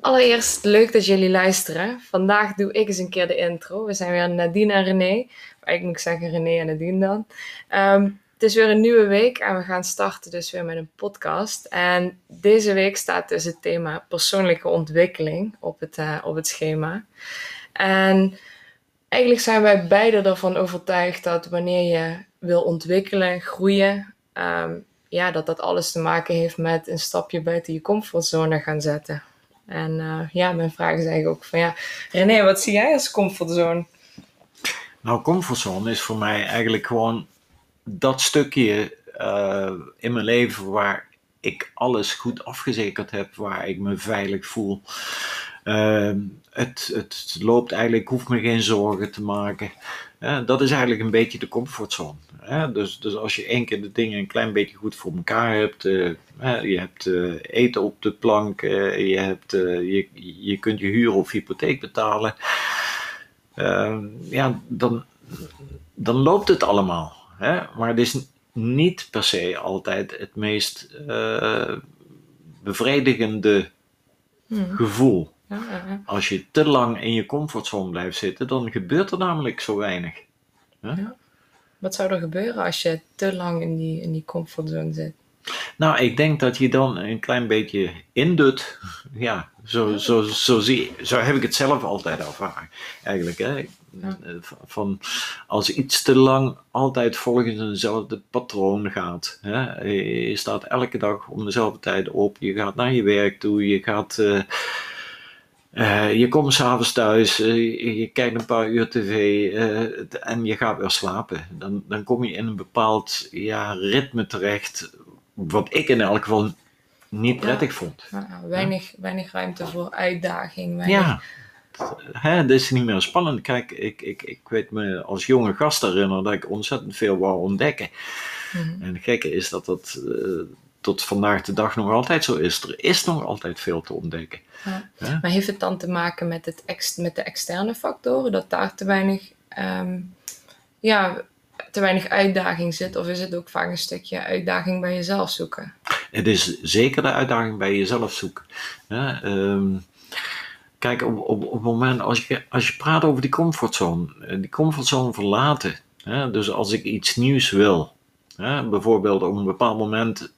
Allereerst leuk dat jullie luisteren. Vandaag doe ik eens een keer de intro. We zijn weer Nadine en René. Moet ik zeggen René en Nadine dan. Ehm, het is weer een nieuwe week en we gaan starten dus weer met een podcast. En deze week staat dus het thema persoonlijke ontwikkeling op het, uh, op het schema. En eigenlijk zijn wij beide ervan overtuigd dat wanneer je wil ontwikkelen, groeien, ehm, ja, dat dat alles te maken heeft met een stapje buiten je comfortzone gaan zetten. En uh, ja, mijn vraag is eigenlijk ook van ja, René, wat zie jij als comfortzone? Nou, comfortzone is voor mij eigenlijk gewoon dat stukje uh, in mijn leven waar ik alles goed afgezekerd heb, waar ik me veilig voel. Uh, het, het loopt eigenlijk, ik hoef me geen zorgen te maken. dat is eigenlijk een beetje de comfortzone. Dus, dus als je één keer de dingen een klein beetje goed voor elkaar hebt, uh, je hebt uh, eten op de plank, uh, je, hebt, je, je kunt je huur of hypotheek betalen, ehm, ja, dan, dan loopt het allemaal. Hè? Maar het is niet per se altijd het meest bevredigende hmm. gevoel. Als je te lang in je comfortzone blijft zitten, dan gebeurt er namelijk zo weinig. Ja. Wat zou er gebeuren als je te lang in die, in die comfortzone zit? Nou, ik denk dat je dan een klein beetje indut. Ja, zo, zo, zo, zie, zo heb ik het zelf altijd ervaren. Eigenlijk, hè. Van als iets te lang altijd volgens eenzelfde patroon gaat. Hè. Je staat elke dag om dezelfde tijd op. Je gaat naar je werk toe. Je gaat... Uh, uh, je komt s'avonds thuis, uh, je kijkt een paar uur tv uh, en je gaat weer slapen. Dan, dan kom je in een bepaald ja, ritme terecht, wat ik in elk geval niet prettig vond. Ja, weinig, weinig ruimte voor uitdaging. Weinig... Ja, hè, dat is niet meer spannend. Kijk, ik, ik, ik weet me als jonge gast herinneren dat ik ontzettend veel wou ontdekken. Mm En het gekke is dat dat tot vandaag de dag nog altijd zo is. Er is nog altijd veel te ontdekken. Ja. Maar heeft het dan te maken met, het ex, met de externe factoren, dat daar te weinig, um, ja, te weinig uitdaging zit? Of is het ook vaak een stukje uitdaging bij jezelf zoeken? Het is zeker de uitdaging bij jezelf zoeken. Ja, um, kijk, op, op, op het moment als je, als je praat over die comfortzone, eh, die comfortzone verlaten. dus als ik iets nieuws wil, bijvoorbeeld op een bepaald moment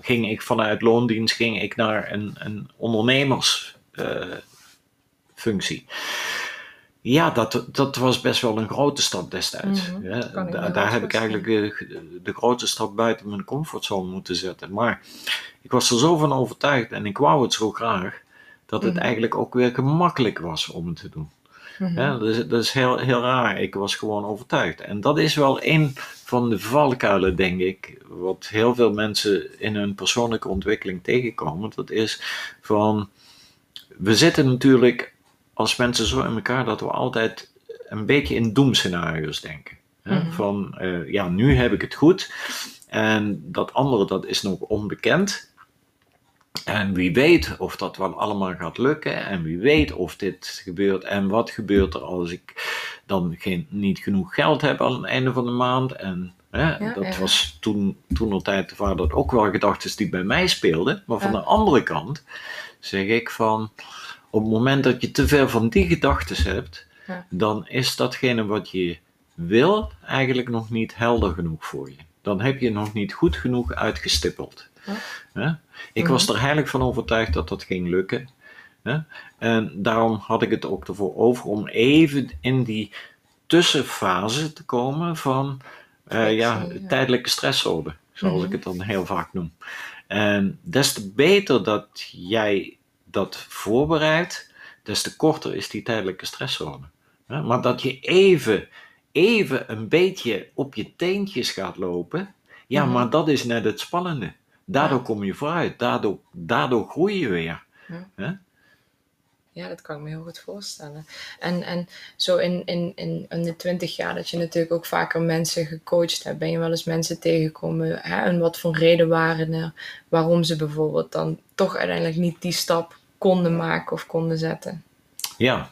ging ik vanuit loondienst ging ik naar een, een ondernemersfunctie. Uh, ja, dat, dat was best wel een grote stap destijds. Mm -hmm. daar heb ik eigenlijk de, de, grote stap buiten mijn comfortzone moeten zetten. Maar ik was er zo van overtuigd en ik wou het zo graag, dat het mm -hmm. eigenlijk ook weer gemakkelijk was om het te doen. Mm -hmm. dat, is, dat is heel, heel raar. Ik was gewoon overtuigd. En dat is wel een van de valkuilen, denk ik, wat heel veel mensen in hun persoonlijke ontwikkeling tegenkomen. Dat is van, we zitten natuurlijk als mensen zo in elkaar dat we altijd een beetje in doemscenario's denken. Mm Van, uh, ja, nu heb ik het goed. En dat andere, dat is nog onbekend. En wie weet of dat wel allemaal gaat lukken. En wie weet of dit gebeurt. En wat gebeurt er als ik dan geen, niet genoeg geld heb aan het einde van de maand. En hè, dat was toen, toen al tijd waar dat ook wel gedachten die bij mij speelden. Maar van de andere kant zeg ik van. Op het moment dat je te veel van die gedachten hebt, dan is datgene wat je wil eigenlijk nog niet helder genoeg voor je. Dan heb je nog niet goed genoeg uitgestippeld. Ik was mhm. er heilig van overtuigd dat dat ging lukken. En daarom had ik het ook ervoor over om even in die tussenfase te komen van uh, ja, tijdelijke stressorde, zoals ik mhm. het dan heel vaak noem. En des te beter dat jij dat voorbereidt, des te korter is die tijdelijke stresszone. Maar dat je even, even een beetje op je teentjes gaat lopen, ja, mhm. maar dat is net het spannende. Daardoor kom je vooruit, daardoor, daardoor groei je weer. Ja. Ja, dat kan ik me heel goed voorstellen. En, en zo in, in, in, in de twintig jaar dat je natuurlijk ook vaker mensen gecoacht hebt, ben je wel eens mensen tegengekomen hè, en wat voor reden waren er waarom ze bijvoorbeeld dan toch uiteindelijk niet die stap konden maken of konden zetten? Ja,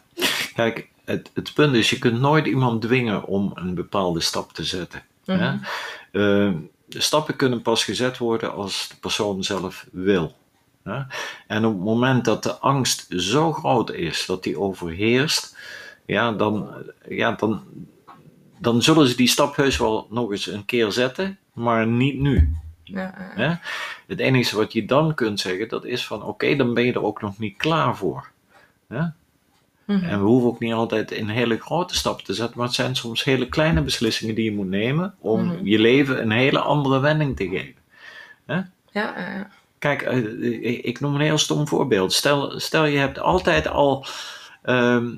kijk, het, het punt is, je kunt nooit iemand dwingen om een bepaalde stap te zetten. Mm de stappen kunnen pas gezet worden als de persoon zelf wil. En op het moment dat de angst zo groot is dat die overheerst, ja, dan, ja, dan, dan zullen ze die stap heus wel nog eens een keer zetten, maar niet nu. Ja, Het enige wat je dan kunt zeggen, dat is van oké, dan ben je er ook nog niet klaar voor. Ja? Mhm. En we hoeven ook niet altijd in hele grote stappen te zetten, maar het zijn soms hele kleine beslissingen die je moet nemen om mhm. je leven een hele andere wending te geven. Ja, ja. Kijk, eh, ik noem een heel stom voorbeeld. Stel, stel je hebt altijd al, ehm,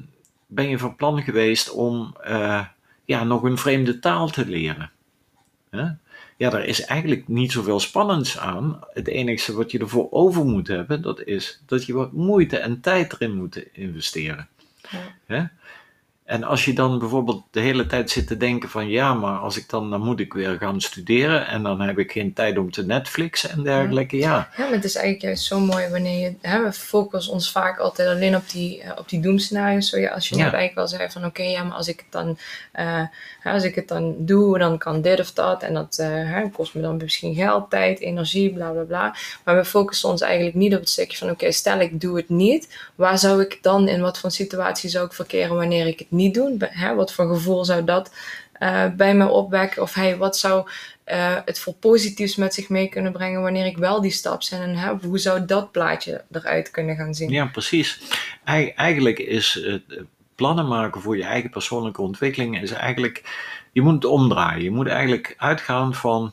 ben je van plan geweest om uh, ja, nog een vreemde taal te leren. Ja, daar is eigenlijk niet zoveel spannends aan. Het enige wat je ervoor over moet hebben, dat is dat je wat moeite en tijd erin moet investeren. Ja. En als je dan bijvoorbeeld de hele tijd zit te denken van ja, maar als ik dan, dan moet ik weer gaan studeren en dan heb ik geen tijd om te Netflixen en dergelijke, ja. Ja, maar het is eigenlijk juist zo mooi wanneer je, hè, we focussen ons vaak altijd alleen op die, uh, op die doemscenario's. Zo, ja, als je ja. net eigenlijk wel zei van oké, ja, maar als ik het dan, uh, als ik het dan doe, dan kan dit of dat en dat uh, kost me dan misschien geld, tijd, energie, bla bla bla. Maar we focussen ons eigenlijk niet op het stukje van oké, stel ik doe het niet, waar zou ik dan, in wat voor situatie zou ik verkeren wanneer ik het niet niet doen? Hè, wat voor gevoel zou dat uh, bij me opwekken? Of hey, wat zou uh, het voor positiefs met zich mee kunnen brengen wanneer ik wel die stap zet? En hè, hoe zou dat plaatje eruit kunnen gaan zien? Ja, precies. eigenlijk is het plannen maken voor je eigen persoonlijke ontwikkeling is eigenlijk, je moet het omdraaien. Je moet eigenlijk uitgaan van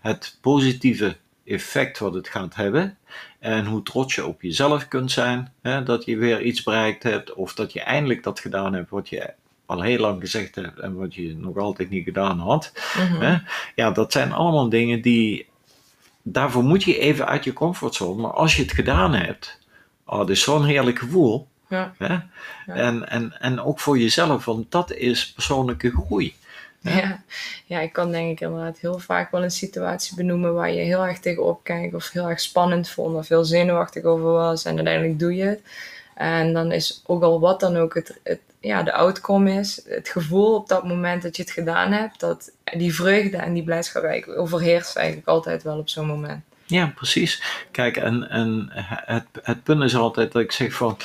het positieve effect wat het gaat hebben. En hoe trots je op jezelf kunt zijn. Hè, dat je weer iets bereikt hebt. Of dat je eindelijk dat gedaan hebt wat je al heel lang gezegd hebt. En wat je nog altijd niet gedaan had. Mhm. hè. Ja, dat zijn allemaal dingen die. Daarvoor moet je even uit je comfortzone. Maar als je het gedaan hebt. Oh, dat is zo'n heerlijk gevoel. Ja. Hè? Ja. En, en, en ook voor jezelf. Want dat is persoonlijke groei. Ja. ja, ik kan denk ik inderdaad heel vaak wel een situatie benoemen waar je heel erg tegenop kijkt of heel erg spannend vond of heel zenuwachtig over was en uiteindelijk doe je het. En dan is ook al wat dan ook het, het, ja, de outcome is, het gevoel op dat moment dat je het gedaan hebt, dat die vreugde en die blijdschap eigenlijk overheerst eigenlijk altijd wel op zo'n moment. Ja, precies. Kijk, en, en het, het punt is altijd dat ik zeg van,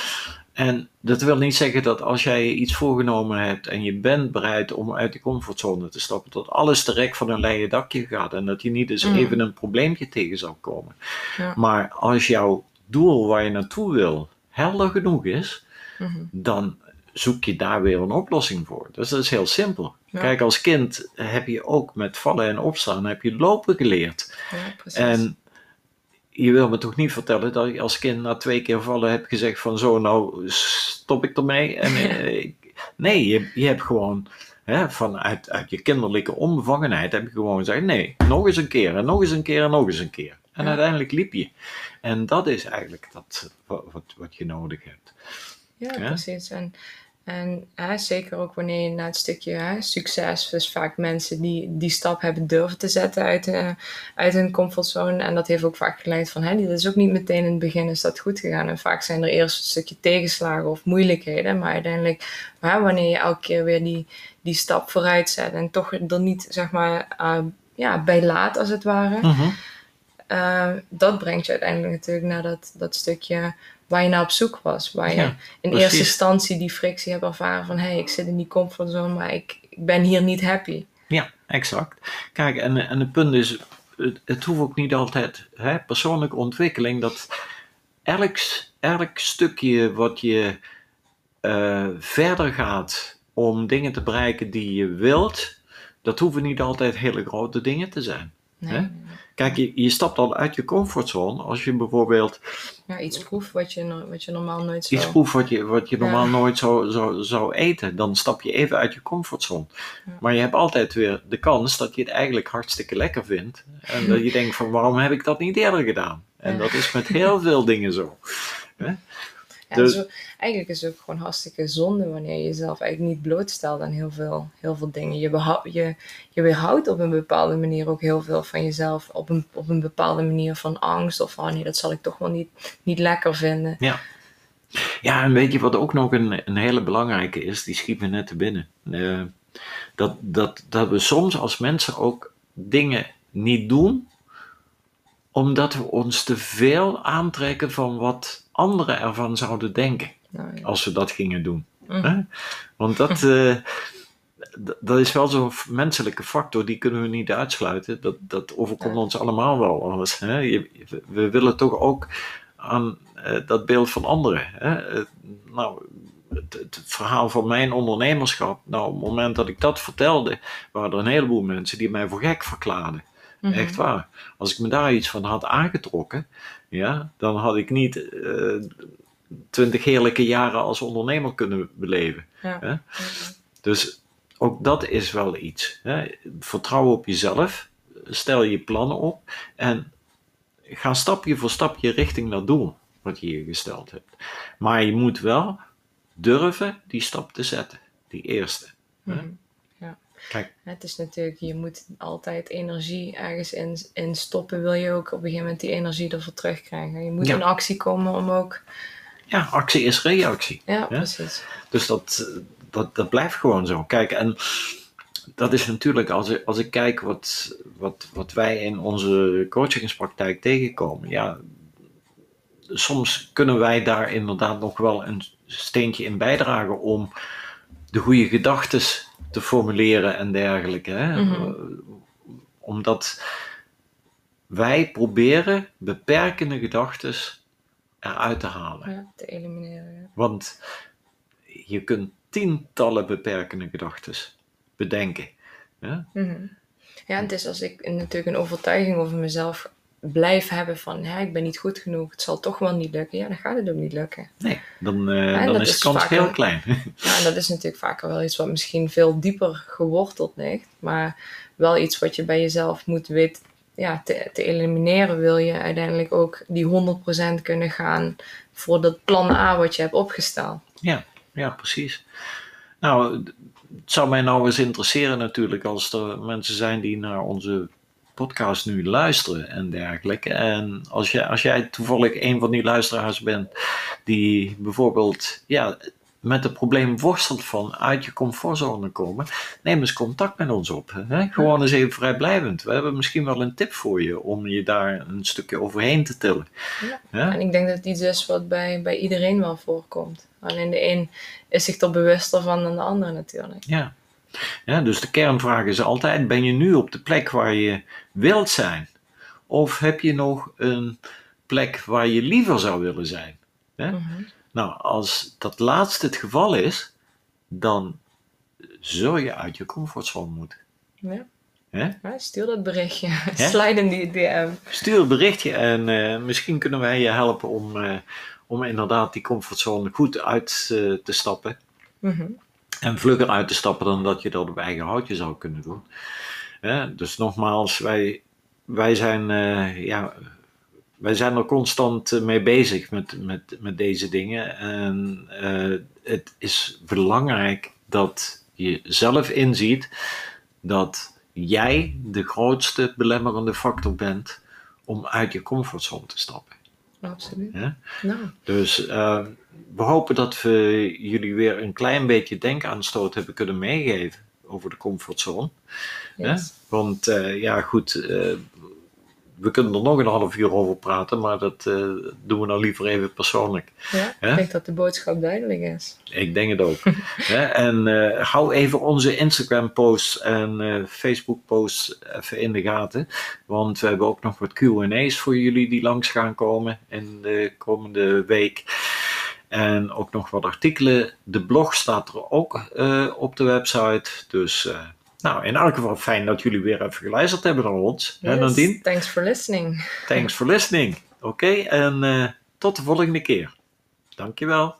en dat wil niet zeggen dat als jij iets voorgenomen hebt en je bent bereid om uit die comfortzone te stappen, dat alles direct van een leien dakje gaat en dat je niet eens mm. even een probleempje tegen zal komen. Ja. Maar als jouw doel waar je naartoe wil helder genoeg is, mm-hmm. dan zoek je daar weer een oplossing voor. Dus dat is heel simpel. Kijk, als kind heb je ook met vallen en opstaan heb je lopen geleerd. Ja, en je wil me toch niet vertellen dat je als kind na twee keer vallen hebt gezegd van zo, nou stop ik ermee. En, eh, nee, je, je hebt gewoon hè, vanuit uit je kinderlijke onbevangenheid heb je gewoon gezegd nee, nog eens een keer en nog eens een keer en nog eens een keer. En uiteindelijk liep je. En dat is eigenlijk dat, wat, wat je nodig hebt. Ja, precies. En en hè, zeker ook wanneer je naar het stukje hè, succes, dus vaak mensen die die stap hebben durven te zetten uit, uh, uit hun comfortzone. En dat heeft ook vaak geleid van, hè, dat is ook niet meteen in het begin is dat goed gegaan. En vaak zijn er eerst een stukje tegenslagen of moeilijkheden. Maar uiteindelijk, hè, wanneer je elke keer weer die, die stap vooruit zet en toch er niet, zeg maar, uh, ja, bij laat als het ware. Mm dat brengt je uiteindelijk natuurlijk naar dat, dat stukje waar je naar op zoek was. Waar je in eerste instantie die frictie hebt ervaren van hé, hey, ik zit in die comfortzone, maar ik, ik ben hier niet happy. Ja, exact. Kijk, en, en het punt is, het, het hoeft ook niet altijd, hè, persoonlijke ontwikkeling, dat elk, elk stukje wat je uh, verder gaat om dingen te bereiken die je wilt, dat hoeven niet altijd hele grote dingen te zijn. Nee. Kijk, je, je stapt al uit je comfortzone als je bijvoorbeeld. Ja, iets proeft wat je, wat je normaal nooit zou... Iets proeft wat je, wat je normaal nooit zou, zou, zou eten. Dan stap je even uit je comfortzone. Maar je hebt altijd weer de kans dat je het eigenlijk hartstikke lekker vindt. En dat je denkt van waarom heb ik dat niet eerder gedaan? En dat is met heel veel dingen zo. dus, eigenlijk is het ook gewoon hartstikke zonde wanneer je jezelf eigenlijk niet blootstelt aan heel veel, heel veel dingen. Je, je, je weerhoudt op een bepaalde manier ook heel veel van jezelf. Op een, op een bepaalde manier van angst of van oh nee, dat zal ik toch wel niet, niet lekker vinden. Ja. Ja, en weet je wat ook nog een, een hele belangrijke is? Die schiet me net te binnen. Uh, dat, dat, dat we soms als mensen ook dingen niet doen omdat we ons te veel aantrekken van wat anderen ervan zouden denken. Nou, ja. Als we dat gingen doen. Mhm. Hè? Want dat, eh, dat is wel zo'n menselijke factor, die kunnen we niet uitsluiten. Dat, dat overkomt Ja. ons allemaal wel. Hè? Je- we- we willen toch ook aan eh, dat beeld van anderen. Hè? Eh, nou, het, het verhaal van mijn ondernemerschap, nou, op het moment dat ik dat vertelde, waren er een heleboel mensen die mij voor gek verklaarden. Mhm. Echt waar. Als ik me daar iets van had aangetrokken, ja, dan had ik niet eh, twintig heerlijke jaren als ondernemer kunnen beleven. Ja. Hè? Dus ook dat is wel iets. Hè? Vertrouw op jezelf, stel je plannen op en ga stapje voor stapje richting dat doel wat je je gesteld hebt. Maar je moet wel durven die stap te zetten, die eerste. hè? Mhm. Kijk. Het is natuurlijk, je moet altijd energie ergens in, in stoppen. Wil je ook op een gegeven moment die energie ervoor terugkrijgen. Je moet Ja. in actie komen om ook. Ja, actie is reactie. Ja, precies. Dus dat, dat, dat blijft gewoon zo. Kijk, en dat is natuurlijk, als ik, als ik kijk wat, wat, wat wij in onze coachingspraktijk tegenkomen, ja, soms kunnen wij daar inderdaad nog wel een steentje in bijdragen om de goede gedachten te formuleren en dergelijke. Hè? Mhm. Omdat wij proberen beperkende gedachten eruit te halen. Ja, te elimineren. Ja. Want je kunt tientallen beperkende gedachten bedenken. Ja? Mhm. Ja, en het is als ik natuurlijk een overtuiging over mezelf blijf hebben van hè, ik ben niet goed genoeg, het zal toch wel niet lukken. Ja, dan gaat het ook niet lukken. Nee, dan, eh, dan is de kans heel klein. Ja, en dat is natuurlijk vaker wel iets wat misschien veel dieper geworteld ligt, maar wel iets wat je bij jezelf moet weten ja, te, te elimineren. Wil je uiteindelijk ook die 100% kunnen gaan voor dat plan A wat je hebt opgesteld. ja, precies. Nou, het zou mij nou eens interesseren natuurlijk als er mensen zijn die naar onze podcast nu luisteren en dergelijke. En als, je, als jij toevallig een van die luisteraars bent die bijvoorbeeld ja, met het probleem worstelt van uit je comfortzone komen, neem eens contact met ons op. Hè? Gewoon eens even vrijblijvend. We hebben misschien wel een tip voor je om je daar een stukje overheen te tillen. Ja. Ja? En ik denk dat het iets is wat bij, bij iedereen wel voorkomt. Alleen de een is zich er bewuster van dan de ander natuurlijk. Ja. Ja, dus de kernvraag is altijd: ben je nu op de plek waar je wilt zijn? Of heb je nog een plek waar je liever zou willen zijn? Mhm. Nou, als dat laatste het geval is, dan zul je uit je comfortzone moeten. Ja. Ja, stuur dat berichtje. Slide in die DM. Stuur een berichtje en eh, misschien kunnen wij je helpen om, eh, om inderdaad die comfortzone goed uit eh, te stappen. Mhm. En vlugger uit te stappen dan dat je dat op eigen houtje zou kunnen doen. Dus nogmaals, wij, wij, zijn, eh, ja, wij zijn er constant eh, mee bezig met, met, met deze dingen. En eh, het is belangrijk dat je zelf inziet dat jij de grootste belemmerende factor bent om uit je comfortzone te stappen. Absoluut. Hè? Nou, Dus eh, we hopen dat we jullie weer een klein beetje denkaanstoot hebben kunnen meegeven over de comfortzone. Want eh, ja, goed, eh, we kunnen er nog een half uur over praten, maar dat eh, doen we nou liever even persoonlijk. Ja, ik denk dat de boodschap duidelijk is. Ik denk het ook. Hè? En eh, hou even onze Instagram-posts en eh, Facebook-posts even in de gaten. Want we hebben ook nog wat QA's voor jullie die langs gaan komen in de komende week. En ook nog wat artikelen. De blog staat er ook op de website. Dus, nou, in elk geval fijn dat jullie weer even geluisterd hebben naar ons. Yes, Nadine? Thanks for listening. Thanks for listening. Oké, en eh, tot de volgende keer. Dankjewel.